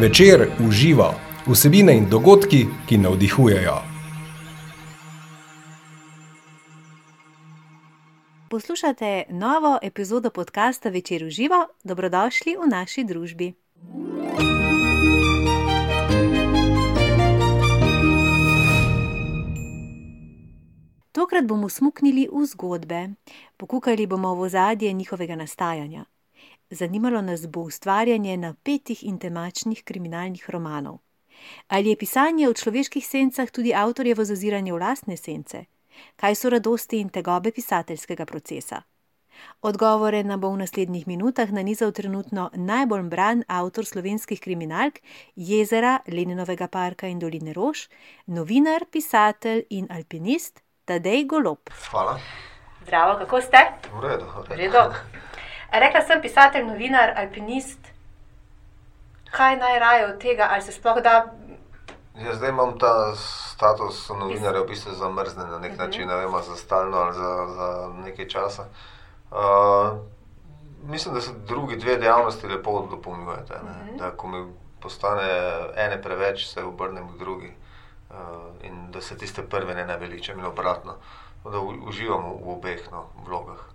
Večer uživa vsebine in dogodki, ki navdihujejo. Poslušate novo epizodo podcasta Večer uživa, dobrodošli v naši družbi. Tokrat bomo smuknili v zgodbe, pokukali bomo v ozadje njihovega nastajanja. Zanimalo nas bo ustvarjanje napetih in temačnih kriminalnih romanov. Ali je pisanje o človeških sencah tudi avtorjevo zaziranje v lastne sence? Kaj so radosti in tegobe pisateljskega procesa? Odgovore nam bo v naslednjih minutah nanizal trenutno najbolj bran avtor slovenskih kriminalk Jezera, Leninovega parka in Doline Rož, novinar, pisatelj in alpinist Tadej Golob. Hvala. Zdravo, kako ste? V redu. V redu. Rekla sem pisatelj, novinar, alpinist. Kaj najraje od tega, ali se sploh da? Ja, zdaj imam ta status novinarja v bistvu zamrznen na nek način, ne vem, za stalno ali za, za nekaj časa. Uh, mislim, da se drugi dve dejavnosti lepo dopolnjujete. ne. Da, ko mi postane ene preveč, se obrnem k drugi. Uh, in da se tiste prve ne naveličam in obratno. Da u- uživam v obeh no, vlogah.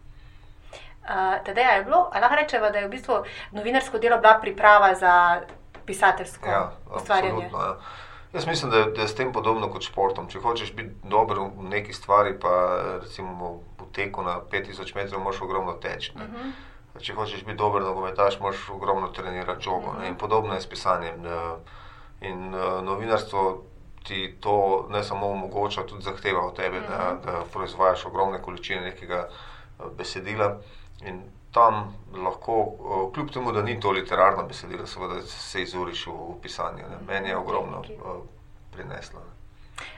Uh, Tadej, je bilo, ali lahko rečemo, da je v bistvu novinarsko delo bila priprava za pisateljsko Ja, ustvarjanje? Ja. Jaz mislim, da je, da je s tem podobno kot športom. Če hočeš biti dober v neki stvari, pa recimo v teku na 5000 metrov, moraš ogromno teči. ne. Mhm. Če hočeš biti dober nogometaš, moraš ogromno trenirati žogo. ne. In podobno je s pisanjem. eh, In eh, novinarstvo ti to ne samo omogoča, tudi zahteva od tebe, da, da proizvajaš ogromne količine nekega eh, besedila. In tam lahko, eh, kljub temu, da ni to literarno besedilo, seveda se izuriš v, v pisanju. Ne. Meni je ogromno eh, prineslo. ne.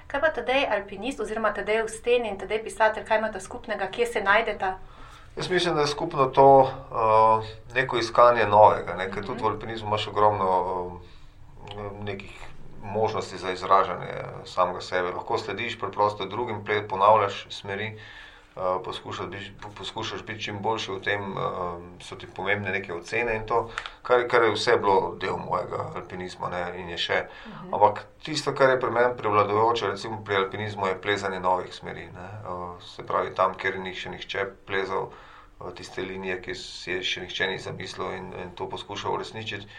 Kaj pa tedaj alpinist, oziroma tedaj v steni in tedaj pisatelj, kaj imata skupnega, kje se najdeta? Jaz mislim, da je skupno to uh, neko iskanje novega, ne? ker tudi v alpinizmu imaš ogromno uh, nekih možnosti za izražanje samega sebe. Lahko slediš preprosto drugim, ponavljaš smeri, uh, poskušaš, biti, poskušaš biti čim boljši v tem, uh, so ti pomembne neke ocene in to, kar, kar je vse bilo del mojega alpinizma ne? in je še. Ampak tisto, kar je pri meni prevladujoče, recimo pri alpinizmu, je plezanje novih smeri. Ne? Uh, se pravi, tam, kjer ni še nihče plezal uh, tiste linije, ki si je še nihče ni zamislil in, in to poskušal uresničiti.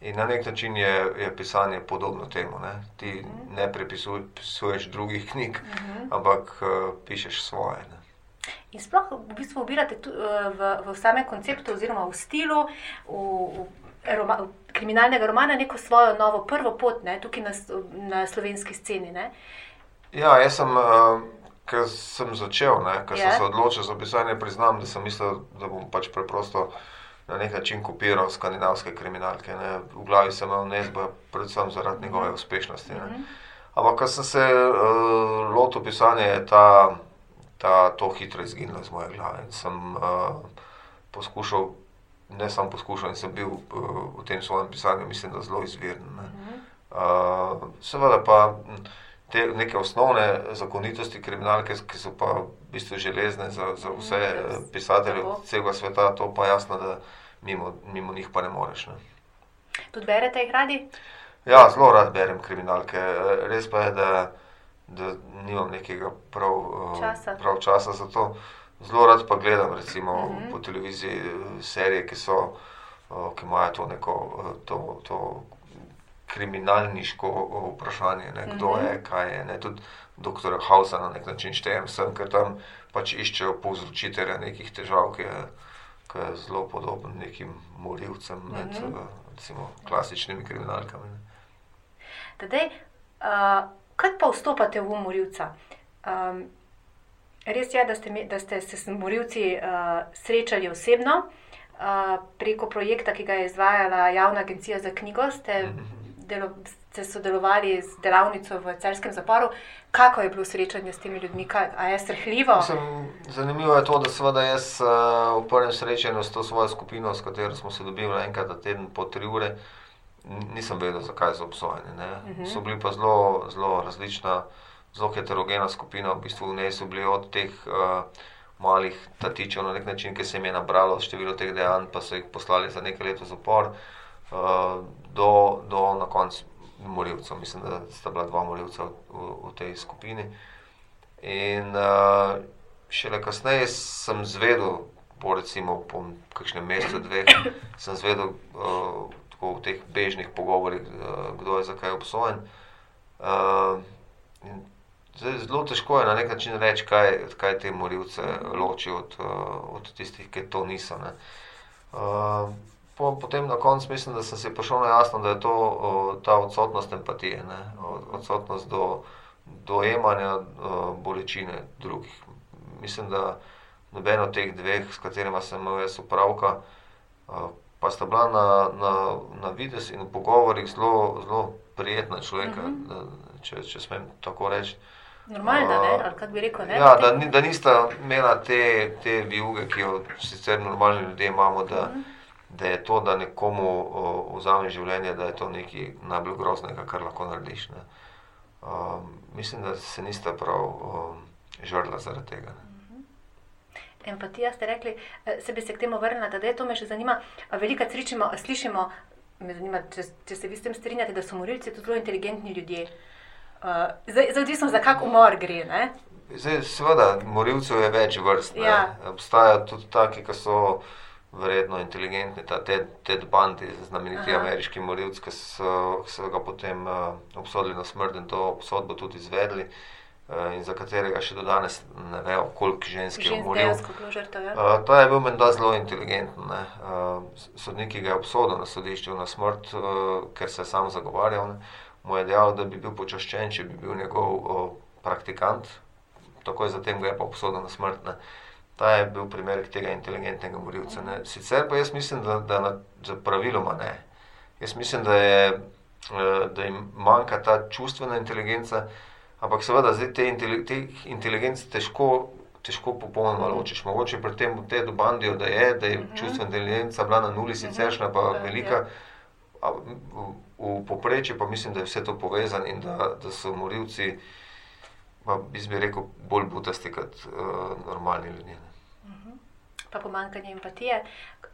In na nek način je, je pisanje podobno temu. Ne? Ti ne prepisuješ drugih knjig, ampak uh, pišeš svoje. Ne? In sploh v bistvu ubirate tu, eh, v, v samem konceptu, oziroma v stilu v, v roma, kriminalnega romana neko svojo novo prvo pot, ne, tukaj na, na slovenski sceni. Ne? Ja, jaz sem, uh, ker sem začel, ker Ja. sem se odločil za pisanje, priznam, da sem mislil, da bom pač preprosto na nek način kopiral skandinavske kriminalke. Ne. V glavi sem imel Nesba, predvsem zaradi njegove uspešnosti. Ne. Ampak, ko sem se uh, lotil pisanja, je ta, ta, to hitro izginilo iz moje glave. In sem uh, poskušal, ne samo poskušal, in sem bil uh, v tem svojem pisanju, mislim, da zelo izviren. Ne. Uh, seveda pa m, te neke osnovne zakonitosti kriminalke, ki so pa v bistvu železne za, za vse eh, pisatelje celega sveta, to pa jasno, da mimo, mimo njih pa ne moreš. Ne. Tudi berete jih radi? Ja, zelo rad berem kriminalke. Res pa je, da, da nimam nekega prav, eh, Časa. prav časa za to. Zelo rad pa gledam recimo uh -huh. po televiziji eh, serije, ki so, eh, ki imajo to neko to, to kriminalniško vprašanje, ne, kdo uh -huh. je, kaj je. Ne. Tudi doktora Hausa na nek način štejem sem, ker tam pač iščejo povzročitelja nekih težav, ki je, ki je zelo podoben nekim morilcem med uh -huh. recimo, klasičnimi kriminalkami. Tadej, uh, kaj pa vstopate v morilca? Um, res je, da ste, da ste se s morilci uh, srečali osebno. Uh, preko projekta, ki ga je izvajala Javna agencija za knjigo, ste, delo, ste sodelovali z delavnico v celskem zaporu. Kako je bilo srečanje s temi ljudmi? Kaj, a je srhljivo? Mislim, zanimivo je to, da seveda jaz uh, v prvem srečanju s to svojo skupino, s katero smo se dobili enkrat na teden po tri ure, n- nisem vedel, zakaj so obsojeni. Uh -huh. So bili pa zelo, zelo različna, zelo heterogena skupina, v bistvu v njej so bili od teh uh, malih tatičev na nek način, ki se jim je nabralo število teh dejanj, pa so jih poslali za nekaj let v zapor. Uh, do, do na koncu morilcev. Mislim, da sta bila dva morilca v, v, tej skupini. In uh, šele kasneje sem zvedel, po recimo po kakšnem mesecu, dveh, sem zvedel uh, v teh bežnih pogovorih, uh, kdo je zakaj obsojen. Uh, zdaj, zelo težko je na nek način reči, kaj, kaj te morilce loči od, uh, od tistih, ki to niso. Uh, po, potem na koncu mislim, da sem se prišel na jasno, da je to ta odsotnost empatije, ne? odsotnost do dojemanja bolečine drugih. Mislim, da noben od teh dveh, s katerima sem imel jaz upravka, pa sta bila na, na, na vides in v pogovorih zelo, zelo prijetna človeka, mm -hmm. če, če smem tako reči. Normalno, uh, ali kako bi rekel? Ne? Ja, da, da nista imela te, te vijuge, ki jo sicer normalni ljudje imamo. Da, mm -hmm. Da je to, da nekomu uh, vzameš življenje, da je to nekaj najbolj groznega, kar lahko narediš. Ne. Um, mislim, da se nista prav um, žrla zaradi tega. Ne. Empatija, ste rekli, eh, se bi se k temu vrnila, da je to me še zanima. Veliko slišimo, slišimo me zanima, če, če se vi s tem strinjate, da so morilci tudi zelo inteligentni ljudje. Uh, zdaj, odvisno za kak umor gre. Zdaj, seveda, morilcev je več vrst. Ja. Obstajajo tudi taki, ki so verjetno inteligentni, ta Ted, Ted Bundy, znameniti Aha. ameriški morilci, ki so, so ga potem uh, obsodili na smrt in to obsodbo tudi izvedli. Uh, in za katerega še do danes ne vejo, koliko žensk je umoril. Uh, ta je bil menda zelo inteligenten. Uh, sodnik ga je obsodil na sodišču na smrt, uh, ker se je sam zagovarjal. Ne. Mu je dejal, da bi bil počaščen, če bi bil njegov uh, praktikant, takoj zatem ga je pa obsodil na smrt. Ne. Ta je bil primer tega inteligentnega morilca. Ne. Sicer pa jaz mislim, da, da na, praviloma ne. Jaz mislim, da, je, uh, da jim manjka ta čustvena inteligenca, ampak seveda zdaj te, intele, te inteligence težko, težko popolnoma ločiš. Mogoče pri tem te dobandijo, da je, da je uh mhm. -huh. čustvena inteligenca bila na nuli, siceršna pa uh -huh. velika. A, v, v poprečju pa mislim, da je vse to povezano in da, da so morilci, pa bi rekel, bolj butasti kot uh, normalni ljudje. Ne pa pomankanje empatije.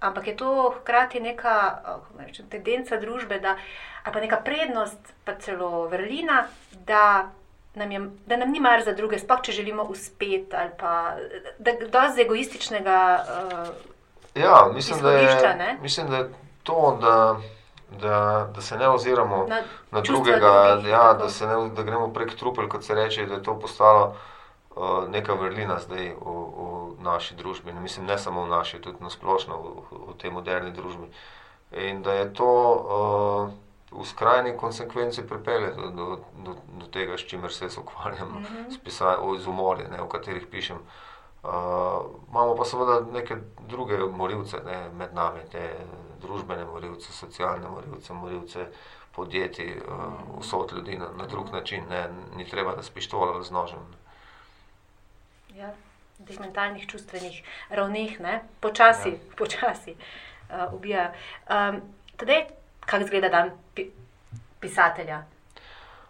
Ampak je to hkrati neka rečem, tendenca družbe, da, ali pa neka prednost, pa celo vrlina, da nam, je, da nam ni mar za druge, sploh če želimo uspeti, ali pa da je z egoističnega. Uh, ja, mislim da, je, mislim, da je to, da. Da, da se ne oziramo na, na drugega, drugih, ja, da, ne, da gremo prek trupel, kot se reče, da je to postalo uh, neka vrlina zdaj v, v naši družbi. Ne, mislim, ne samo v naši, tudi na splošno v, v tej moderni družbi. In da je to uh, v skrajni konsekvenci pripelje do, do, do, do tega, s čimer se ukvarjam, mm -hmm. z umori, ne, v katerih pišem. Uh, imamo pa seveda neke druge morilce ne, med nami, te družbene morilce, socialne morilce, morilce podjetij, uh, vsot ljudi na, na drug način. Ne, ni treba, da spištol ali z nožem. Ja, teh mentalnih, čustvenih ravneh, ne? počasi, ja. počasi uh, ubija. Um, Tadej, kako izgleda dan pi pisatelja?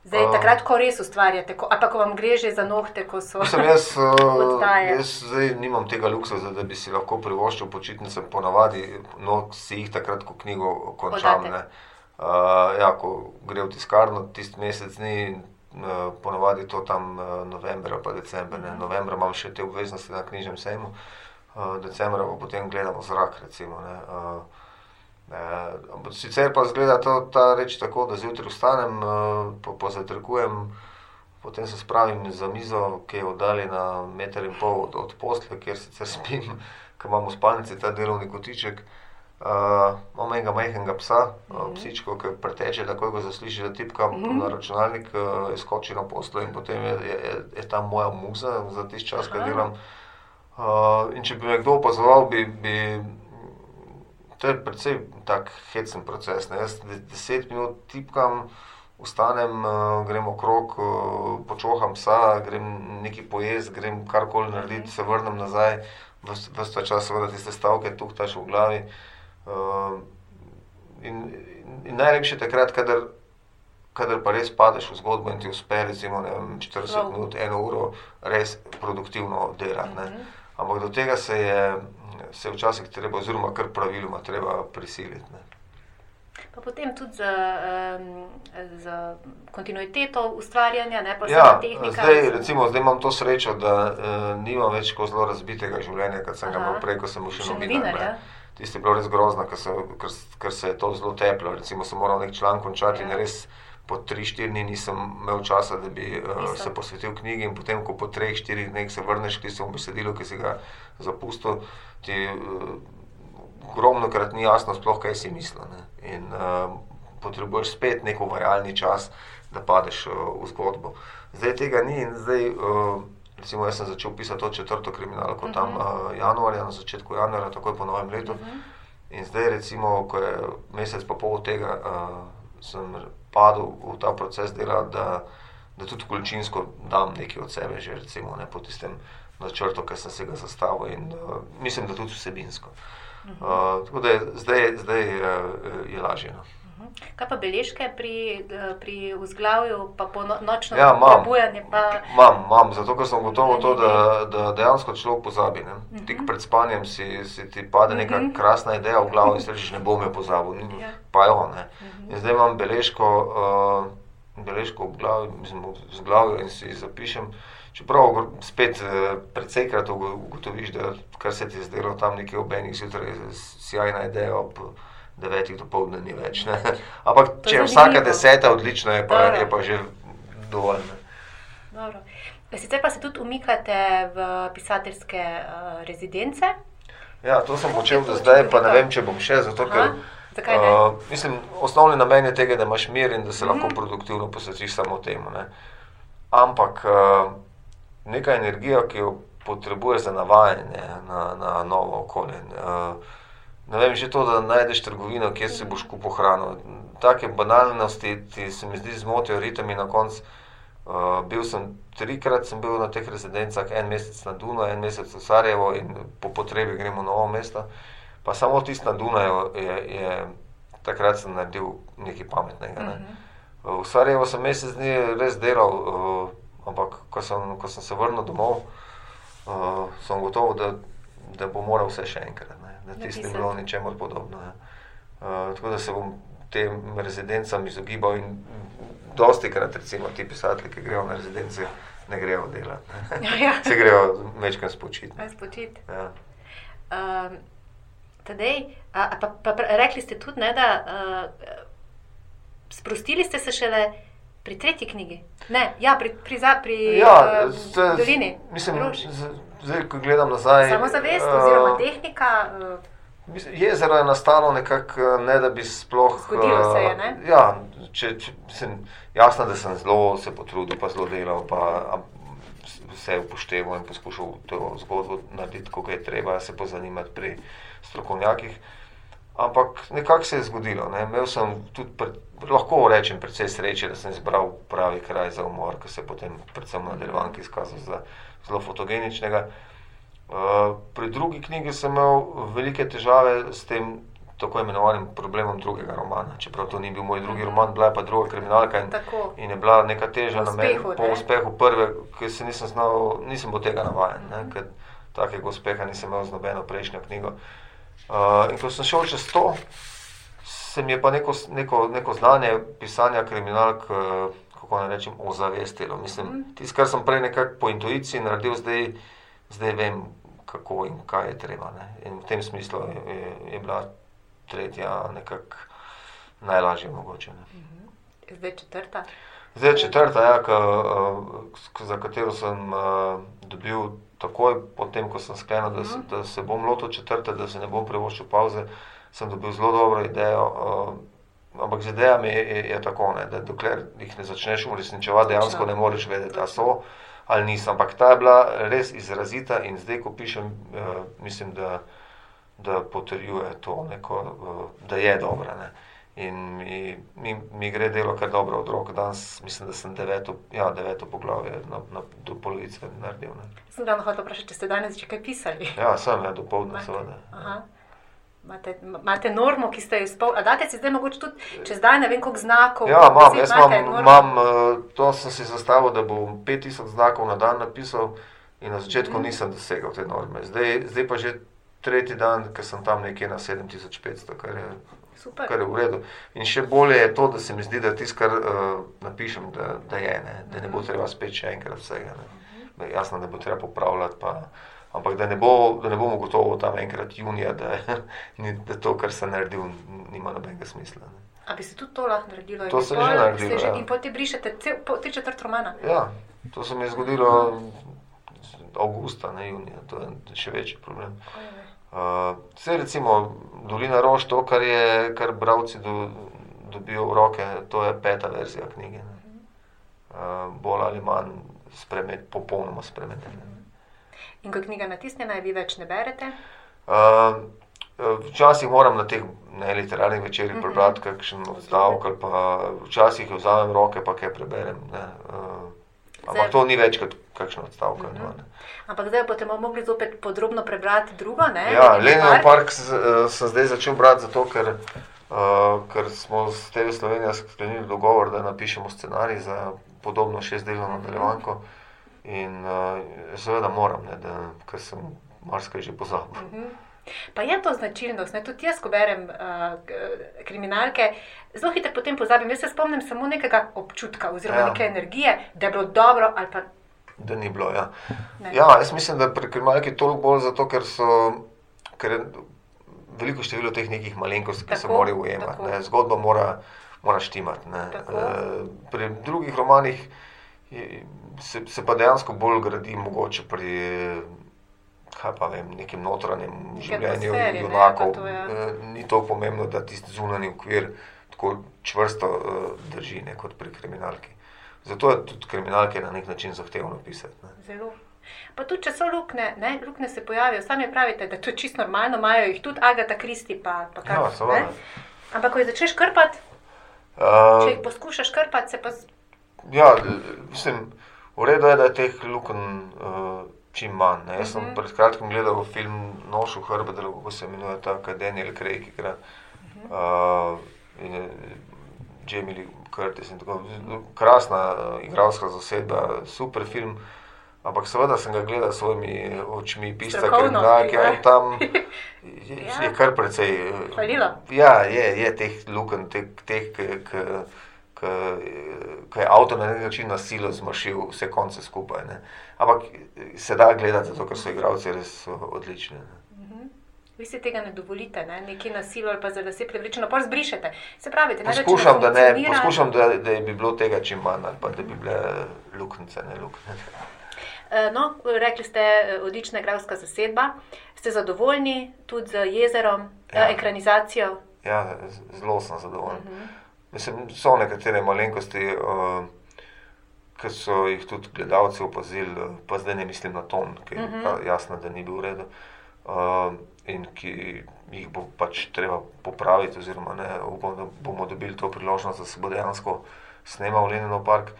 Zdaj, uh, takrat, ko res ustvarjate, ali pa ko vam gre že za nohte, ko so vse jaz, uh, jaz zdaj nimam tega luksa, da bi si lahko privoščil počitnice, ponavadi no, si jih takrat, ko knjigo končam. Uh, ja, ko gre v tiskarno, tisti mesec dni, Eh, ponovadi to tam eh, novembra, pa decembra. Ne. Novembra imam še te obveznosti na knjižnem sejmu, eh, decembra pa potem gledamo zrak. Recimo, Sicer pa zgleda to, ta reč tako, da zjutraj vstanem, pozatrkujem, potem se spravim za mizo, ki je oddaljena meter in pol od, od posle, kjer sicer spim, ker imamo v spalnici ta delovni kotiček. Uh, imamo enega majhnega psa, mm -hmm. psičko, ki preteče, takoj ko zasliši, da tipka mm -hmm. na računalnik, uh, izkoči na poslo in potem je, je, je ta moja muza za tisti čas, ki delam. Uh, in če bi me kdo opazoval, bi, bi to je precej tak hecen proces. Ne? Jaz deset minut tipkam, vstanem, uh, grem okrog, uh, počoham psa, grem nekaj pojesti, grem karkoli narediti, mm -hmm. se vrnem nazaj, vse čas, seveda, tiste stavke tuhtaš v glavi. Uh, in, in najlepše je takrat, kadar, kadar pa res padeš v zgodbo in ti uspe, recimo, vem, 40 no. minut, eno uro, res produktivno delati. Uh mhm. Ampak do tega se je, se včasih treba, oziroma kar praviloma, treba prisiliti. Ne. Pa potem tudi z, um, z kontinuiteto ustvarjanja, ne pa Ja, samo tehnika. zdaj, recimo, zdaj imam to srečo, da uh, nimam več tako zelo razbitega življenja, kot sem ga imel prej, ko sem bil še Še novinar. ja. Tisti je bilo res grozno, ker se, ker, ker se je to zelo teplo. Recimo, sem moral nek članek končati Ja. in res po 3-4 dni nisem imel časa, da bi uh, se posvetil knjigi. In potem, ko po 3-4 dneh se vrneš k tistemu besedilu, ki si ga zapustil, ti uh, ogromno krat ni jasno, sploh kaj si mislil. Ne. In uh, potrebuješ spet nek uvajalni čas, da padeš uh, v zgodbo. Zdaj tega ni in zdaj. Uh, Recimo, jaz sem začel pisati to četrto kriminalko tam uh, januarja, na začetku januarja, takoj po novem letu. In zdaj, recimo, ko je mesec pa pol tega, uh, sem padel v ta proces dela, da, da tudi količinsko dam nekaj od sebe, že recimo, ne, po tistem načrtu, ki sem se ga zastavil in uh, mislim, da tudi vsebinsko. Uh, tako da je zdaj, zdaj uh, je lažje. No. Kaj pa beležke pri, eh, pri vzglavju, pa po no, nočno Ja, imam. prebujanje? Pa... Imam, imam, zato ker sem gotovo to, da, da dejansko človek pozabi. Ne? Tik pred spanjem si, si ti pade neka Mhm. krasna ideja v glavo in si rečeš, ne bom jo pozabil, Ja. pa jo. Ne? In zdaj imam beležko, uh, beležko v glavi, mislim, v glavi in si zapišem. Čeprav spet eh, precejkrat ugo- ugotoviš, da kar se ti je zdelo tam nekje ob enih zjutraj, sjajna ideja ob devetih dopoledne ni več. Ne? Ampak To če je vsaka deseta odlična, je pa, Dobro. je pa že dovolj. Dobro. Sicer pa se tudi umikate v pisateljske uh, rezidence. Ja, to sem počel do zdaj, pa ne vem, če bom še, zato ker. Aha, ne? Uh, mislim, osnovni namen je tega, da imaš mir in da se Mhm. lahko produktivno posvetiš samo temu. Ne? Ampak uh, neka energija, ki jo potrebuješ za navajanje na, na novo okolje. Uh, ne vem, že to, da najdeš trgovino, kjer si boš kupil hrano. Take banalnosti ti se mi zdi zmotijo ritem in na koncu. Uh, bil sem trikrat sem bil na teh rezidencah, en mesec na Dunaju, en mesec v Sarajevo in po potrebi gremo v novo mesto. Pa samo tisti na Dunaju je, je takrat sem naredil nekaj pametnega. Ne. V Sarajevo sem mesec dni res delal, uh, ampak ko sem, ko sem se vrnil domov, uh, sem gotovo, da, da bom moral vse še enkrat. Da tisti ni bilo ničemur podobno. ne. Uh, tako da se bom tem rezidencam izogibal in dosti krat, recimo, ti pisatelji, ki grejo na rezidence, ne grejo delati. Ja, ja. Se grejo večkrat spočiti. Spočiti. Ja. Um, tadej, a, a pa, pa, rekli ste tudi, ne, da uh, sprostili ste se šele pri tretji knjigi. Ne, ja, pri, pri, za- pri Ja, uh, z- Dolini. Mislim, z- zdaj, ko gledam nazaj. Samozavest eh, oziroma tehnika. Uh, Jezero je nastalo nekako, ne da bi sploh. Zgodilo se je, eh, ne? Ja, če, če, jasno, da sem zelo se potrudil, pa zelo delal, pa vse upošteval in poskušal to zgodbo narediti, kako je treba, se pozanimati pri strokovnjakih. Ampak nekako se je zgodilo. Ne? Imel sem tudi, lahko rečem, precej sreče, da sem izbral pravi kraj za umor, ki se je potem, predvsem v nadaljevanki, izkazal za zelo fotogeničnega. Uh, pri drugi knjigi sem imel velike težave s tem tako imenovanim problemom drugega romana. Čeprav to ni bil moj drugi roman, bila je pa druga kriminalka in, Tako. in je bila neka teža na meni po uspehu prve, ker se nisem znal, nisem bil tega navajen, ne, ker takega uspeha nisem imel z nobeno prejšnjo knjigo. Uh, in ko sem šel čez to, se mi je pa neko, neko, neko znanje pisanja kriminalk, eh, kako naj rečem, ozavestilo. Mislim, tisto, kar sem prej nekako po intuiciji naredil, zdaj, zdaj vem, kako in kaj je treba. Ne. In v tem smislu je, je, je bila tretja nekako najlažja mogoče. Ne. Zdaj četrta. Zdaj četrta, ja, ka, uh, za katero sem uh, dobil takoj, potem ko sem sklenil, da se, da se bom lotil četrte, da se ne bom prevoščil pauze, sem dobil zelo dobro idejo. Uh, ampak z idejami je, je, je tako, ne, da dokler jih ne začneš uresničevati, dejansko ne moreš vedeti, ali so ali niso. Ampak ta je bila res izrazita in zdaj, ko pišem, uh, mislim, da, da potrjuje to, neko, uh, da je dobra. Ne. In mi, mi, mi gre delo kar dobro od rok. Danes mislim, da sem deveto, ja, deveto poglavje na, na, do polovice naredil. Ne. Sem ravno hotel vprašati, če ste danes že kaj pisali. Ja, sem, ja, do povdne, seveda. Aha. Imate, imate normo, ki ste jo izpolnili. Date si zdaj mogoče tudi, če zdaj ne vem, koliko znakov. Ja, imam, jaz imam, imam, eh, to sem si zastavil, da bom 5000 znakov na dan napisal in na začetku Mhm. nisem dosegel te norme. Zdaj, zdaj pa že tretji dan, ker sem tam nekje na 7500, kar je Super. kar je v redu. In še bolje je to, da se mi zdi, da tisto, kar uh, napišem, da, da je, ne? da ne bo treba spet še enkrat vsega. Ne? Jasno, da bo treba popravljati, pa, ampak da ne, bo, da ne bomo gotovo tam enkrat junija, da, da to, kar sem naredil, nima nobenega smisla. Ne? A bi se tudi to lahko naredilo? To bi se je pol- že naredilo, se ja. In potem brišete cel, po, tri četrt romana. Ja, to se mi je zgodilo avgusta, ne junija, to je še večji problem. Uh, vse recimo Dolina Rož, to, kar, je, kar bralci do, dobijo v roke, to je peta verzija knjige. ne. Uh, bolj ali manj spremen, popolnoma spremenjena. In ko je knjiga natisnjena, je vi več ne berete. Uh, včasih moram na teh ne literarnih večerjih Mhm. prebrati kakšen odstavek, ali pa včasih jo vzamem roke, pa kaj preberem. Ne. Uh, ampak to ni več kot kakšen odstavek. dva, ne. Ampak zdaj boste mogli zopet podrobno prebrati drugo. Ne? Ja, Lenin Park. sem zdaj začel brati zato, ker, uh, ker smo s TV Slovenija sklenili dogovor, da napišemo scenarij za podobno šestdelno nadaljevanko. In uh, seveda moram, ne, da, ker sem marsikaj že pozabil. Mhm. Pa je to značilnost, ne? tudi jaz, ko berem uh, kriminalke, zelo hitro potem pozabim. Jaz se spomnim samo nekega občutka oziroma Ja. neke energije, da je bilo dobro ali pa Da ni bilo. Ja. ne. ja, jaz mislim, da pri kriminalki toliko bolj zato, ker so. Ker je veliko število teh nekih malenkosti, ki se Tako, morajo ujemati. Zgodba mora, mora štimati. Eh, Pri drugih romanih se, se pa dejansko bolj gradi, mogoče pri kaj pa vem, nekem notranjem Neki življenju ne, junakov. pa to je. Eh, Ni to pomembno, da tisti zunanji okvir tako čvrsto eh, drži, ne, kot pri kriminalki. Zato je tudi kriminalke na nek način zahtevno pisati. Ne. Zelo. Pa tudi, če so luknje, ne, luknje se pojavijo, sami pravite, da to je čisto normalno, imajo jih tudi Agata Kristi. Pa, pa kar, Ja, ne. Ampak, ko jih začneš krpati, Uh, če jih poskušaš krpati, se pa Ja, mislim, v redu je, da je teh lukenj uh, čim manj. Ne. Jaz sem Mhm. pred kratkim gledal film Noš v hrbet, kako se imenuje ta, Daniel Craig igra. Uh, in je Jamie Lee Curtis in tako. Krasna uh, igralska zasedba, super film. Ampak seveda sem ga gledal s svojimi očmi, Strokovno, kriminalke ja. in tam je, Ja. je kar precej. eh, Falilo. Ja, je, je teh lukenj, teh, teh ki je avto na nek način na silo zmašil vse konce skupaj. Ne. Ampak se da gledati, zato ker so igralci res odlični. Ne. vi si tega ne dovolite, ne? nekje na silo ali pa za lase privlečeno, pa zbrišete. Se pravi, največ Poskušam, da, ne, poskušam da, da bi bilo tega čim manj, ali pa da bi bile luknjice, ne luknje. Eh, No, rekli ste, odlična igralska zasedba. Ste zadovoljni tudi z jezerom, Ja. ja. ekranizacijo? Ja, zelo sem zadovoljen. Mhm. Mislim, so nekatere malenkosti, uh, ki so jih tudi gledalci opazili, eh, pa zdaj ne mislim na ton, ki je Mhm. uh-huh. jasno, da ni bil v redu. Uh, in ki jih bo pač treba popraviti, oziroma ne, upam, da bomo dobili to priložnost, da se bo dejansko snemal Leninov park.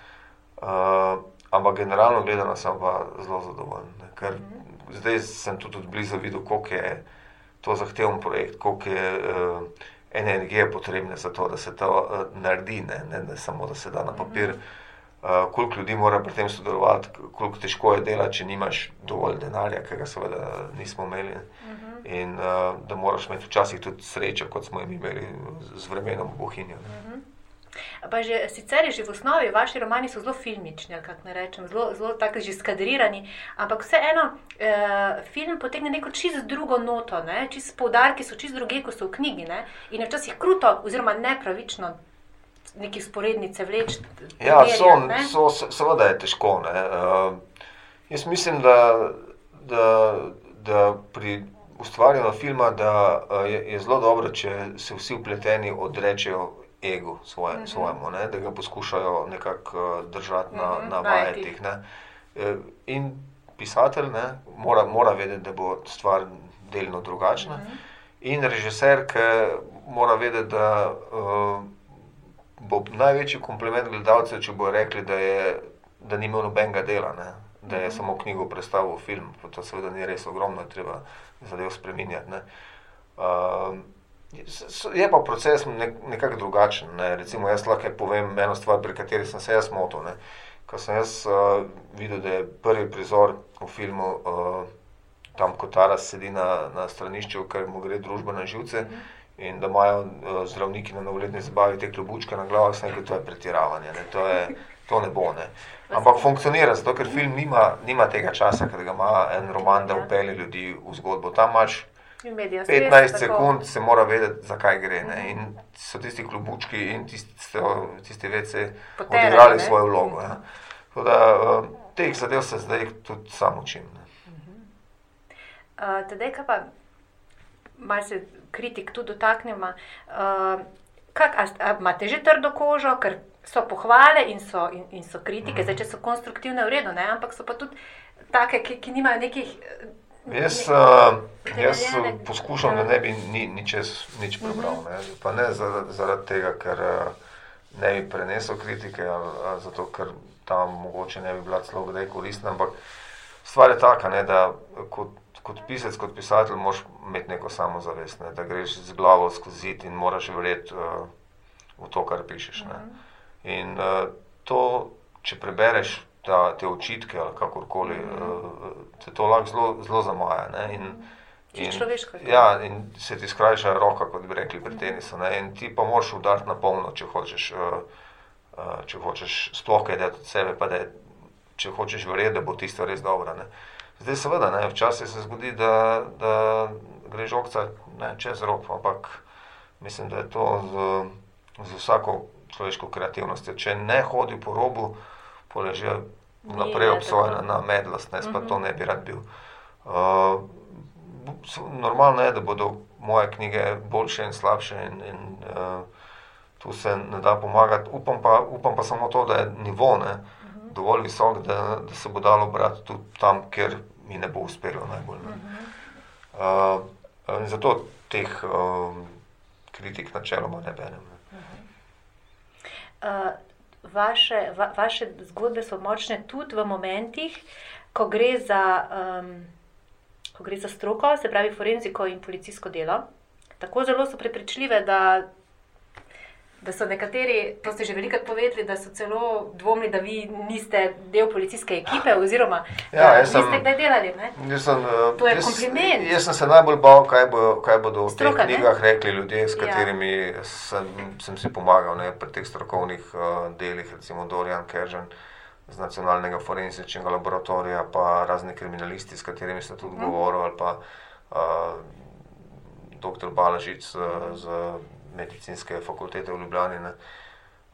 Uh, ampak generalno gledano sem pa zelo zadovoljen. Ne, ker uh-huh. zdaj sem tudi od blizu videl, koliko je to zahteven projekt, koliko je uh, energije potrebne za to, da se to uh, naredi, ne, ne, ne samo da se da na papir. Uh, koliko ljudi mora pri tem sodelovati, koliko težko je delati, če nimaš dovolj denarja, ki ga seveda nismo imeli. Mhm. In uh, da moraš imeti včasih tudi srečo, kot smo imeli z- vremenom v Bohinju. ne. Pa že sicer je že v osnovi vaši romani so zelo filmični, kako ne rečem, zelo, zelo tako že skadrirani, ampak vseeno eh, film potegne neko čisto drugo noto, ne? čisto poudarki so čisto druge, kot so v knjigi. Ne? In je včasih kruto, oziroma nepravično neke sporednice vleči. Ja, so, ne. so, se- seveda je težko. ne. Uh, jaz mislim, da, da, da pri ustvarjanju filma da, uh, je, je zelo dobro, če se vsi upleteni odrečejo ego svoje, Mhm. mm -hmm. svojemu, ne, da ga poskušajo nekako uh, držati na, Mhm, na vajeti. vajetih. ne. Eh, In pisatelj ne, mora, mora vedeti, da bo stvar delno drugačna. Mhm. In režiser, ki mora vedeti, da uh, bo največji kompliment gledalcev, če bo rekli, da, je, da ni imel nobenega dela, ne? da je samo knjigo predstavil v film. To seveda ni res ogromno, treba zadev spremenjati. Ne? Uh, je pa proces nek, nekako drugačen. Ne? Recimo, jaz lahko povem eno stvar, pri kateri sem se jaz motil. Ne? Ko sem jaz uh, videl, da je prvi prizor v filmu. Uh, Tam, ko Taras sedi na, na stranišču, ker mu gre družba na živce, In da imajo uh, zdravniki na novoletni zabavi te klobučke na glavi, sem rekel, to je pretiravanje, ne? To, je, to ne bo. Ne? Ampak funkcionira, zato ker film nima, nima tega časa, ker ga ima en roman, da upelje ljudi v zgodbo. Tam imaš 15 stres, tako. sekund, se mora vedeti, zakaj gre. Ne? In so tisti klobučki in tisti, tisti vece Poterani, odigrali ne? svojo vlogo. Ja. Tako Da, uh, teh zadev se zdaj tudi sam učim. Ne? Uh, Tedaj, kaj pa, malo se kritik tudi dotaknemo. Uh, kak, a, a imate že trdo kožo, ker so pohvale in so, in, in so kritike, zdaj, če so konstruktivne, v redu, ne? ampak so pa tudi take, ki, ki nimajo nekih. Eh, Jaz, uh, jaz utemeljene- poskušam, da ne bi ni, ničes, nič prebral. Ne? Pa ne zaradi, zaradi tega, ker uh, ne bi prenesel kritike, ali, ali zato, ker tam mogoče ne bi bila celo kdaj koristna. Ampak stvar je taka, ne, da kot, kot pisec, kot pisatelj, moraš imeti neko samozavest, ne, da greš z glavo skozi in moraš verjeti uh, v to, kar pišeš. Ne. In uh, to, če prebereš ta, te očitke ali kakorkoli, uh, te to lahko zelo, zelo zamaja. Ne, in, Čisto človeško. Ja, in se ti skrajša roka, kot bi rekli pri tenisu. Ne, in ti pa moraš udariti na polno, če hočeš. Uh, uh, če hočeš sploh kaj dati od sebe, pa da je, če hočeš verjeti, da bo tisto res dobro. Ne. Zdaj, seveda, ne, včasih se zgodi, da, da greš okca ne, čez rob, ampak mislim, da je to z, z vsako človeško kreativnostjo. Če ne hodi po robu, poleže naprej tako. na medlost, ne, pa to ne bi rad bil. Uh, normalno je, da bodo moje knjige boljše in slabše in, in uh, tu se ne da pomagati. Upam pa, upam pa samo to, da je nivo ne, dovolj visok, da, da se bo dalo brati tudi tam, kjer mi ne bo uspelo najbolj. Ne. Uh, in zato teh um, kritik načeloma ne berem. Ne. Uh, vaše, va, vaše zgodbe so močne tudi v momentih, ko gre za, um, ko gre za stroko, se pravi forenziko in policijsko delo. Tako zelo so prepričljive, da, da so nekateri, to ste že velikokrat povedali, da so celo dvomili, da vi niste del policijske ekipe, oziroma Ja, da jaz sem- niste kdaj delali. Ne? Sem, eh, To je jaz, kompliment. Jaz sem se najbolj bal, kaj, bo, kaj bodo v Stroka, teh ne? knjigah rekli ljudje, s Ja. katerimi sem, sem si pomagal ne, pri teh strokovnih uh, delih, recimo Dorian Keržen z Nacionalnega forenzičnega laboratorija, pa razni kriminalisti, s katerimi sem tudi Mhm. govoril, ali pa uh, dr. Balažic z, z medicinske fakultete v Ljubljani. Ne.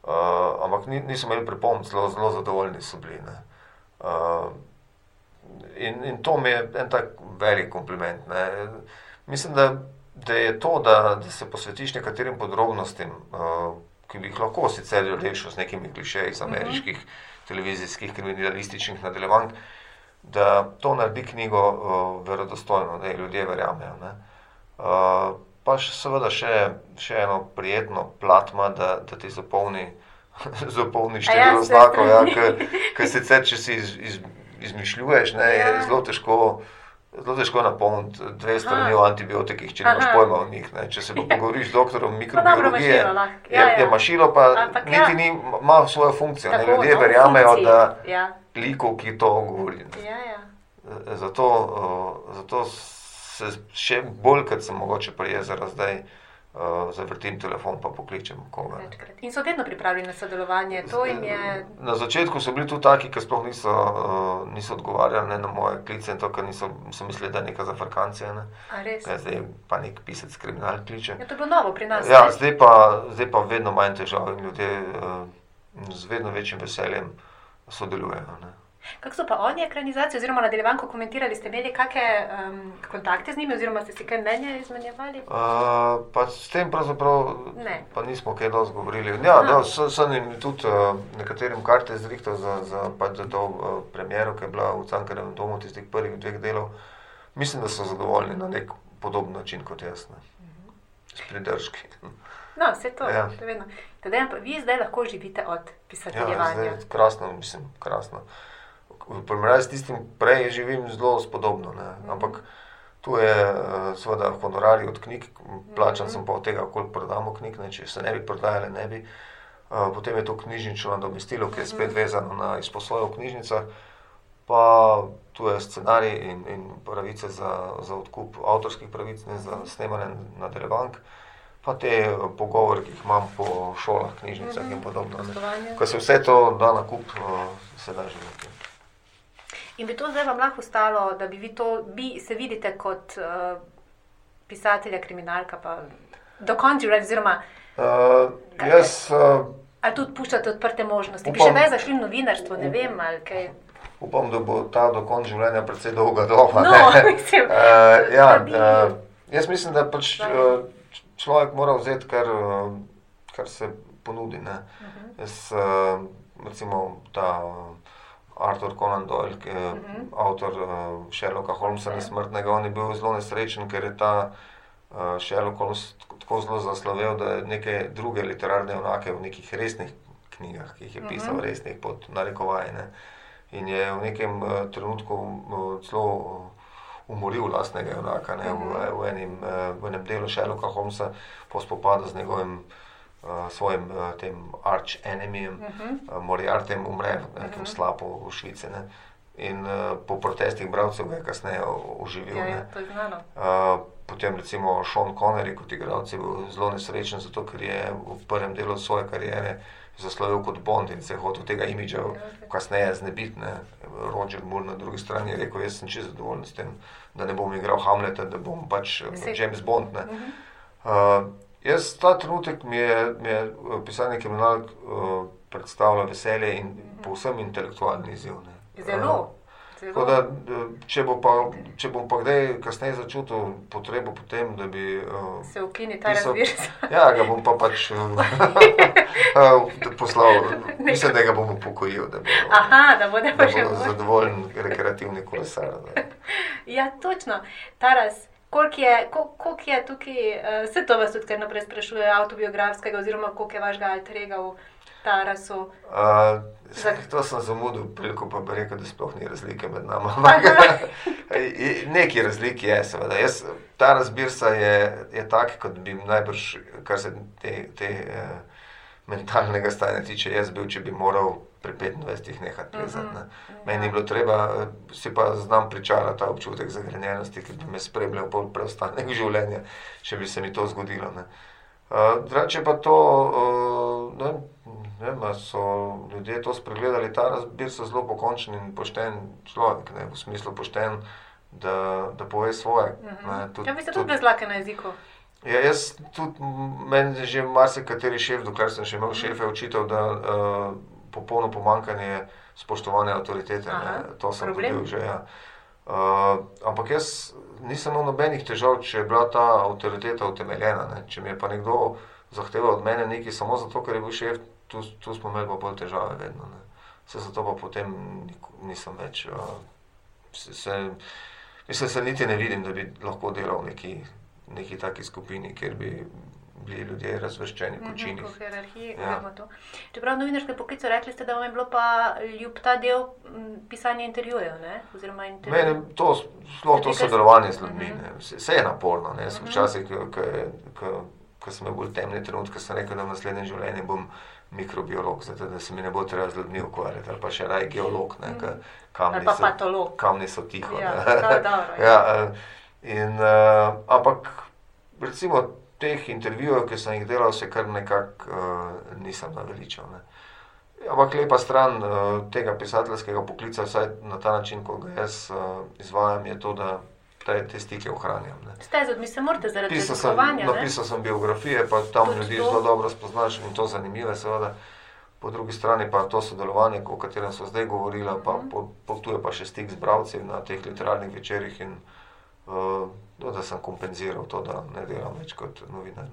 Uh, ampak ni, niso imeli pripomb, zelo, zelo zadovoljni so bili. Ne. Uh, In, in to mi je en tak velik kompliment. Ne. Mislim, da, da je to, da, da se posvetiš nekaterim podrobnostim, uh, ki bi jih lahko sicer rešil z nekimi klišeji iz ameriških televizijskih kriminalističnih nadaljevanj, da to naredi knjigo uh, verodostojno, da ljudje verjamejo. ne. Uh, pa še, seveda še, še eno prijetno platma, da, da ti zapolni, zapolni ja, število vse znakov. Ja. Ker sicer, če si iz, iz, izmišljuješ, ne, Ja. je zelo težko. Zelo težko je napolniti dve strani Aha. o antibiotikih, če nimaš pojma o njih. Ne. Če se pa pogovoriš z doktorom Pa mikrobiologije, je, ja, ja. je mašilo pa Ampak niti ja. ni, ima svojo funkcijo. Ne. Tako, Ljudje no, verjamejo, funkciji. da Ja, likov, ki to govori. ja, ja. Zato, uh, zato se še bolj, kot sem mogoče pri jezeru zdaj, uh, zavrtim telefon pa pokličem koga. ne. In so vedno pripravljeni na sodelovanje. To je. Na začetku so bili tudi taki, ki sploh niso, uh, niso odgovarjali ne, na moje klice in to, ker niso, so mislili, da je neka zafrkancija. Ne. A res? Ja, zdaj pa nek pisec kriminal kliče. Ja, to je bilo novo pri nas. Ja, ne? zdaj pa, zdaj pa vedno manj težav in ljudje uh, z vedno večjim veseljem sodelujejo. Ne. Kako so pa oni ekranizacijo oziroma nadaljevanko komentirali? Ste imeli kakšne um, kontakte z njimi oziroma ste si kaj mnenja izmenjevali? Uh, pa s tem pravzaprav Ne. pa nismo kaj dosti govorili. Ja, Aha. da, sem, sem jim tudi uh, nekaterim karte zrihtal za, za, pač za to uh, premjero, ki je bila v Cankarevem domu tistih prvih dveh delov. Mislim, da so zadovoljni na nek podoben način kot jaz. Ne. S pridržki. No, vse to. Ja. je vedno. Tadej, vi zdaj lahko živite od Ja, pisateljevanja. zdaj, krasno, mislim, krasno. V primerjavi s tistim prej živim zelo spodobno. Ne. Ampak tu je uh, seveda honorarij od knjig, plačan sem pa od tega, koliko prodamo knjig, ne, če se ne bi prodajale, ne bi. Uh, potem je to knjižnično nadomestilo, ki je spet vezano na izposojo v knjižnicah, pa tu je scenarij in, in pravice za, za odkup avtorskih pravic, ne za snemanje nadaljevank. pa te eh, pogovore, ki jih imam po šolah, knjižnicah in podobno. ne. Ko se vse to da na kup, eh, se da živeti. In bi to zdaj vam lahko ostalo, da bi vi to, vi se vidite kot uh, pisatelja, kriminalka, pa do konca oziroma Uh, jaz uh, ali tudi puščate odprte možnosti. Bi Upam- še več zašli v novinarstvo, ne vem, ali kaj. upam, da bo ta do konca življenja precej dolga doba. No, mislim, Uh, ja, bi- uh, jaz mislim, da pač uh, človek mora vzeti, kar, uh, kar se ponudi. Ne. Mhm. Jaz, uh, recimo, ta uh, Arthur Conan Doyle, ki je Mhm. avtor uh, Sherlocka Holmesa Ja. nesmrtnega, on je bil zelo nesrečen, ker je ta uh, Sherlock Holmes tako zelo zaslovel, da je neke druge literarne enake v nekih resnih knjigah, ki jih je pisal, Mhm. resnih pod narekovaji. Ne. In je v nekem uh, trenutku uh, celo uh, umoril lastnega junaka ne, v, Mhm. v, enim, uh, v enem delu Sherlocka Holmesa po spopadu z njegovim uh, svojim uh, tem arch enemijem, Mhm. uh, Moriartem umre v nekem Mhm. slapu v Švici. Ne. In uh, po protestih bralcev ga je kasneje oživil. Ja, ne. ja, je. Uh, potem recimo Sean Connery kot igralec je bil zelo nesrečen, zato ker je v prvem delu svoje kariere zaslovil kot Bond in se je hotel tega imidža Ja, kasneje znebiti. Ne. Roger Moore na drugi strani je rekel, jaz sem čisto zadovoljen s tem, da ne bom igral Hamleta, da bom pač eh, James Bond. Ne. Mhm. Uh, jaz ta trenutek mi je, mi je eh, pisanje kriminalk uh, predstavlja veselje in povsem intelektualni izziv. ne. Zelo. Tako da, eh, če, bo pa, če bom pa kdaj kasneje začutil potrebo po tem, da bi. Uh, Se ukini ta razvir. ja, ga bom pa pač uh, poslal, mislim, da ga bom upokojil, da bo, Aha, da pa da še bo bolj. zadovoljen rekreativni kolesar. Da. Ja, točno. Taras, koliko je, kol- koliko je tukaj, uh, vse to vas tudi kar naprej sprašuje, avtobiografskega, oziroma koliko je vašega alterega v Tarasu. Uh, Za- to sem zamudil, priliko pa bi rekel, da sploh ni razlike med nami. Neki razlik je, seveda. Jaz, ta razbirsa je, je tak, kot bi najbrž, kar se te, te eh, mentalnega stanja tiče, jaz bil, če bi moral pri 25 nehati plezati. Ne. Meni je bilo treba, eh, si pa znam pričarati ta občutek zagrenjenosti, ki bi me spremljal pol preostanek življenja, če bi se mi to zgodilo. Ne. Uh, drugače pa to, uh, ne, ne vem, so ljudje to spregledali, ta razbir so zelo pokončen in pošten človek, ne, v smislu pošten, da, da pove svoje. Ne, tudi- Ja, vi ste tudi- tudi brez lake na jeziku. Ja, jaz tudi, meni je že marsikateri šef, dokler sem še imel šefe, očital, da uh, popolno pomankanje spoštovanja avtoritete. Aha, ne, To sem problem. dobil že. Ja. Uh, ampak jaz nisem imel nobenih težav, če je bila ta avtoriteta utemeljena. Ne. Če mi je pa nekdo zahteval od mene nekaj samo zato, ker je bil šef, tu, tu smo imeli pa bolj težave vedno. Ne. Se zato pa potem nisem več. Uh, se, se, mislim, se niti ne vidim, da bi lahko delal v neki, neki taki skupini, kjer bi bili ljudje razvrščeni po Mhm, činih. Po hierarhiji, Ja. to. Čeprav novinarske poklice rekli ste, da vam je bilo pa ljub ta del pisanja intervjujev, ne? oziroma intervjujev. Meni to, sploh to sodelovanje z ljudmi, Mhm. ne, vse, je naporno. Ne. Jaz Mhm. Včasih, ko- sem imel bolj temne trenutke, sem rekel, da v naslednjem življenju bom mikrobiolog, zato da se mi ne bo treba z ljudmi ukvarjati, ali pa še raj geolog, ne, ka, kamni, pa so, patolog. kamni so tiho. Ja, je dobro, ja. ja, eh, in, uh, ampak recimo teh intervjujev, ki sem jih delal, se kar nekako uh, nisem naveličal. Ne. Ampak lepa stran uh, tega pisateljskega poklica, vsaj na ta način, kot ga jaz uh, izvajam, je to, da te, te stike ohranjam. Ne. Ste z ljudmi se morate zaradi Pisal sem, napisal biografije, pa tam Tudi ljudi to. zelo dobro spoznaš in to zanimive, seveda. Po drugi strani pa to sodelovanje, o katerem so zdaj govorila, pa Mhm. po, po, tu je pa še stik z bralci na teh literarnih večerjih in uh, no, da sem kompenziral to, da ne delam več kot novinar.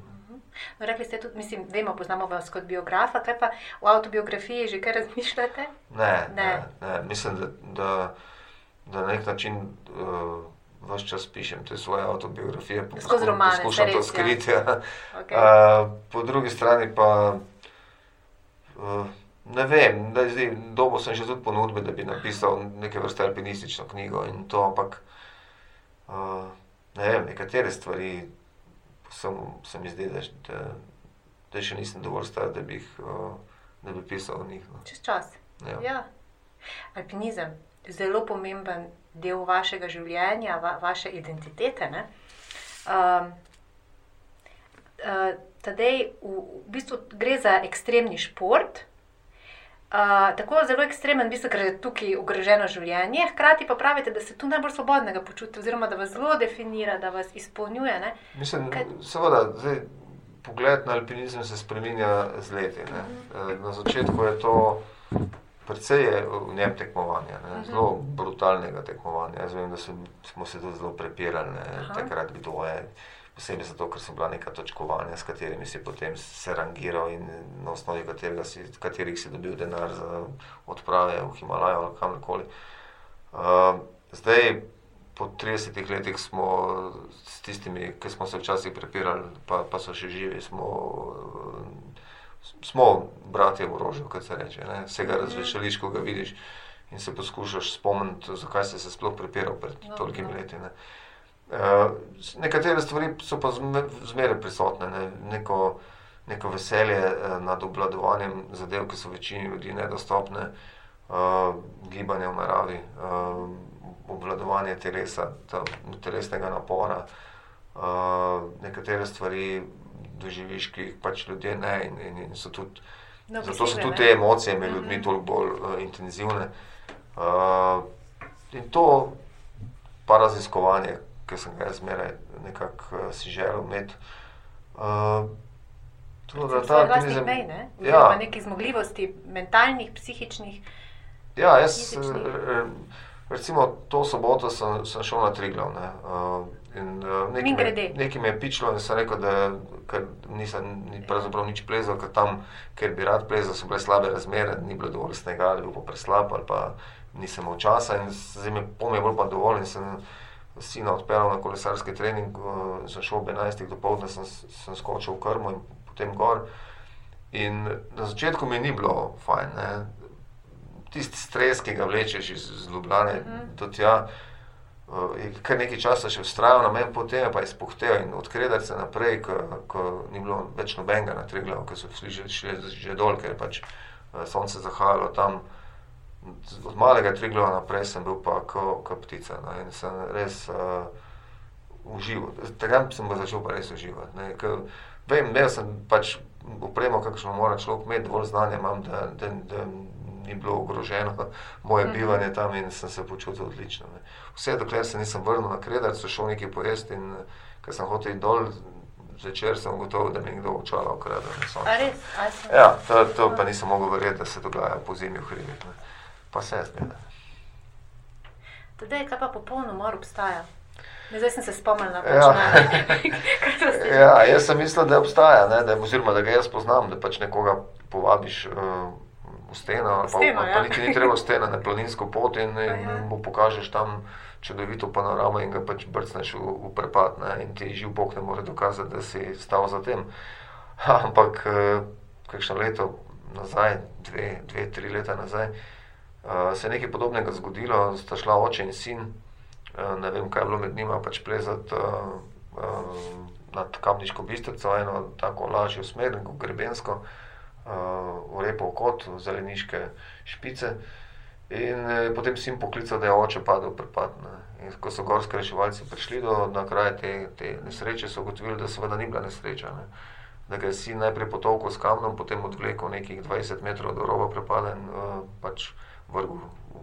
No, rekli ste tudi, mislim, vemo, poznamo vas kot biografa, kaj pa v autobiografiji že kaj razmišljate? Ne, ne. Ne. ne. Mislim, da, da, da na nek način uh, vse čas pišem te svoje autobiografije, Skozi poskušam- romane, poskušam saj to res, ja. skriti. Ja. Okay. Uh, po drugi strani pa uh, ne vem, da zdaj dobo sem že tudi ponudbe, da bi napisal neke vrste alpinistično knjigo in to, ampak uh, ne vem, nekatere stvari sem, se mi zdi, da, da, da še nisem dovolj star, da bi, jih, uh, da bi pisal o njih. No. Čez čas. Ja. Ja. Alpinizem je zelo pomemben del vašega življenja, va, vaše identitete. ne. Um, uh, tadej v, v bistvu gre za ekstremni šport. Uh, tako zelo ekstremen, v bistvu, ker je tukaj ogroženo življenje, hkrati pa pravite, da se tu najbolj svobodnega počutite, oziroma da vas zelo definira, da vas izpolnjuje. Ne? Mislim, Kaj- seveda, zdaj, pogled na alpinizem se spremenja z leti. Ne. Eh, Na začetku je to precej je v njem tekmovanja, ne, zelo brutalnega tekmovanja. Jaz vem, da sem, smo se tudi zelo prepirali ne, takrat, kdo je. Posebej zato, ker so bila neka točkovanja, s katerimi si potem se rangiral in na osnovi katerega si, katerih si dobil denar za odprave v Himalajo ali kamorkoli. Uh, zdaj, po 30 letih smo s tistimi, ki smo se včasih prepirali, pa, pa so še živi, smo, smo bratje v orožju, kot se reče. Ne? Vsega razvečališ, ko ga vidiš in se poskušaš spomniti, zakaj si se sploh prepiral pred No, tolikimi no. leti. Ne? Uh, nekatere stvari so pa zme- zmeraj prisotne, ne? neko, neko veselje uh, nad obvladovanjem zadev, ki so večini ljudi nedostopne, uh, gibanje v naravi, uh, obvladovanje telesa, ta, telesnega napora. Uh, nekatere stvari doživiš, ki jih pač ljudje ne, in, in, in so tudi. No, Zato so tudi te emocije med ljudmi Mhm. toliko bolj uh, intenzivne. Uh, in to paraziskovanje, ki sem ga zmeraj nekako uh, si želel imeti. Uh, to, da ta alpinizem- mej, ne? Ja. Nekih zmogljivosti, mentalnih, psihičnih. Ja, jaz, fizičnih. eh, recimo, to soboto sem, sem šel na Triglav. Ne, in, nekaj, me, nekaj me je pičilo in sem rekel, da nisem ni, pravzaprav nič plezal, ker tam, ker bi rad plezal, so bile slabe razmere, ni bilo dovolj snega, ali pa preslab, ali pa nisem imel časa. In zdaj mi pol mi je bilo pa dovolj in sem sina odpeljal na kolesarski trening, uh, sem šel ob 11. do povdne, sem, sem skočil v krmo in potem gor. In na začetku mi ni bilo fajn. Ne tisti stres, ki ga vlečeš iz, iz Ljubljana Mhm. do tja, uh, kar nekaj časa še vztrajal na meni, potem je pa izpuhtel in odkredar se naprej, ko, ko ni bilo več nobenega na Triglavu, ker so šli že, šli že dol, ker je pač uh, sonce zahajalo tam. Od malega Triglava naprej sem bil pa kot ko ptica no, in sem res uh, užival. Takrat sem ga začel pa res uživati. ne, ker Vem, imel sem pač upremo, kakšno mora človek imeti, dovolj znanja imam, da, da, da ni bilo ogroženo moje Mhm. bivanje tam in sem se počutil odlično. Ne. Vse dokler se nisem vrnil na Kredar, so šel nekaj pojesti in ker sem hotel iti dol, zvečer sem gotovo, da mi je kdo očala sem- Ja, to, to pa nisem mogel verjeti, da se dogaja po zimi v hribih. Pa se zmeraj. Tadej, kaj pa popolno mor obstaja? Ne, zdaj sem se spomnila, Ja. pač na so ste Ja, jaz sem mislil, da obstaja, ne, da, oziroma da ga jaz poznam, da pač nekoga povabiš uh, v steno, ali pa, steno, ja. pa niti ni treba v steno, na planinsko pot in, Ja. in mu pokažeš tam čudovito panoramo in ga pač brcneš v, v prepad. Ne, in ti živ Bog ne more dokazati, da si stal za tem. Ampak uh, kakšno leto nazaj, dve, dve tri leta nazaj, uh, se je nekaj podobnega zgodilo, sta šla oče in sin. Uh, ne vem, kaj je bilo med njima, pač plezati uh, uh, nad Kamniško bistrico, eno tako lažjo smer, grebensko, uh, v repo kot, v zeleniške špice. In eh, potem sin poklical, da je oče padel prepad. Ne. In ko so gorski reševalci prišli do na kraj te, te nesreče, so ugotovili, da seveda ni bila nesreča. Ne. Da ga je sin najprej potolkel s kamnom, potem odvlekel nekih 20 metrov do roba prepada in uh, pač vrgel,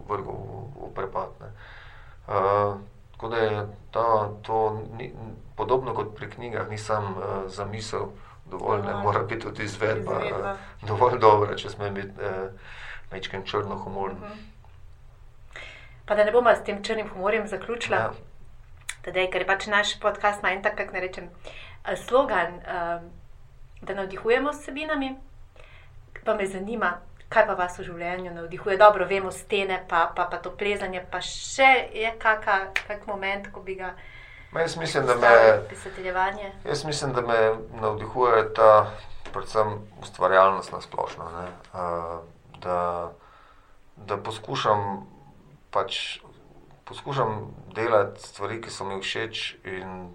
vrgel v, prepad. Ne. Uh, tako da je ta, to ni, podobno kot pri knjigah, ni sam uh, zamisel, dovolj ne Dovolj. mora biti tudi izvedba, Izvedba. uh, dovolj dobra, če sme biti uh, mečken črno humorni. Mhm. Pa da ne bomo s tem črnim humorjem zaključila. Ja. Tadej, ker je pač naš podcast ima en tak, kako ne rečem, eh, slogan, eh, da navdihujemo s sebinami. Pa me zanima, kaj pa vas v življenju navdihuje. Dobro, vemo stene, pa, pa, pa to plezanje, pa še je kaka, kak moment, ko bi ga Ma Jaz mislim, da me, pisateljevanje. jaz mislim, da me navdihuje ta predvsem ustvarjalnost na splošno. ne. Uh, Da, da poskušam, pač, poskušam delati stvari, ki so mi všeč in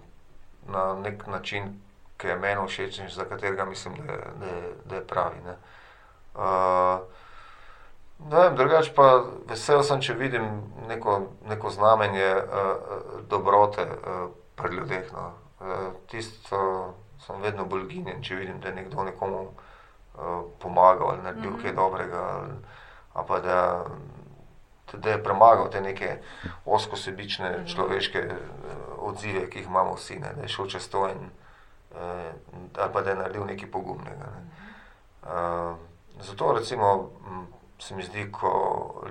na nek način, ki je meni všeč in za katerega mislim, da, da, da je pravi. Ne. Uh, Ne vem, drugače pa vesel sem, če vidim neko, neko znamenje uh, dobrote uh, pri ljudeh. No. Uh, tisto, sem vedno bolj ginjen, če vidim, da je nekdo nekomu uh, pomagal ali naredil mm -hmm. kaj dobrega, ali, ali pa da, da je premagal te neke oskosebične mm -hmm. človeške uh, odzive, ki jih imamo vsi, ne, da je šel čez to in uh, ali pa da je naredil nekaj pogumnega. Ne. Uh, zato recimo se mi zdi, ko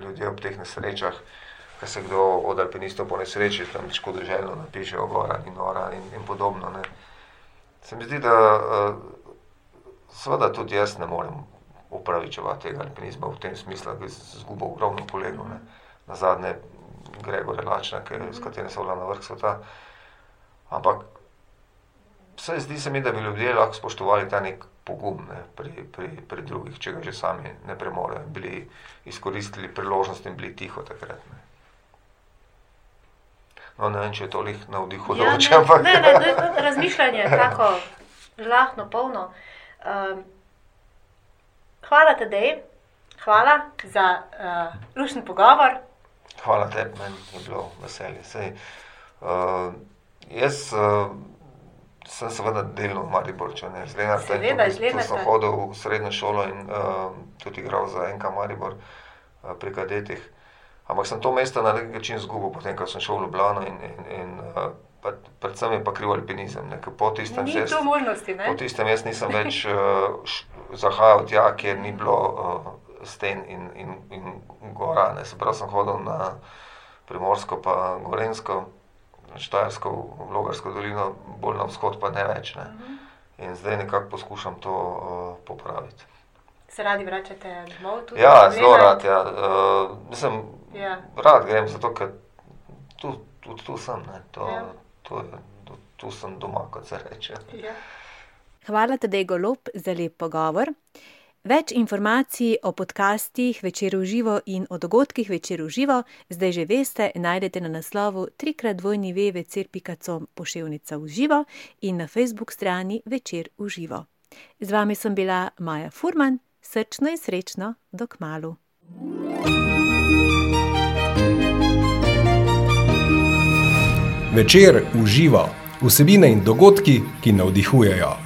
ljudje ob teh nesrečah, ki se kdo od alpinistov po nesreči tam škodoželjno napiše, ogora in nora in, in podobno. Ne. Se mi zdi, da uh, seveda tudi jaz ne morem upravičevati tega alpinizma v tem smislu, da bi izgubil ogromno kolegov. Na zadnje Gregor Relačna, s katerim sem bila na vrh sveta. Ampak vse zdi se mi, da bi ljudje lahko spoštovali ta nek pogum ne, pri, pri, pri drugih, če ga že sami ne premorejo, bili izkoristili priložnost in bili tiho takrat. Ne. No, ne vem, če je toliko navdihujoče. Ja, ampak... ne, ne, ne, razmišljanje je tako žlahno, polno. Um, hvala tebi, hvala za uh, lušni pogovor. Hvala tebi, meni je bilo veselje. Sej, uh, jaz uh, sem seveda delno v Mariboru, ne zdaj na tem mestu. Sem hodil v srednjo šolo in uh, tudi igral za enka Maribor uh, pri kadetih. Ampak sem to mesto na nek način izgubil, potem ko sem šel v Ljubljano in, in, in uh, pa, predvsem je pa kriv alpinizem. Ne, po tistem, ni to možnosti. Ne? Po tistem jaz nisem več uh, zahajal tja, kjer ni bilo uh, sten in, in, in gora. Ne. Se pravi, sem hodil na Primorsko pa Gorensko, Štajersko, Logarsko dolino, bolj na vzhod pa ne več. Ne. Uh mhm. -huh. In zdaj nekako poskušam to uh, popraviti. Se radi vračate domov? Ja, zelo rad. Ja. Uh, mislim, ja. Rad grem, zato ker tu, tu, tu sem, to, ja. to je, tu, tu sem doma, kot se reče. Ja. Hvala tudi, Golob, za lep pogovor. Več informacij o podcastih Večer v živo in o dogodkih Večer v živo zdaj že veste, najdete na naslovu trikratvojni vvc.com poševnica v živo in na Facebook strani Večer v živo. Z vami sem bila Maja Furman, srčno in srečno, dok malu. Večer uživa vsebine in dogodki, ki navdihujejo.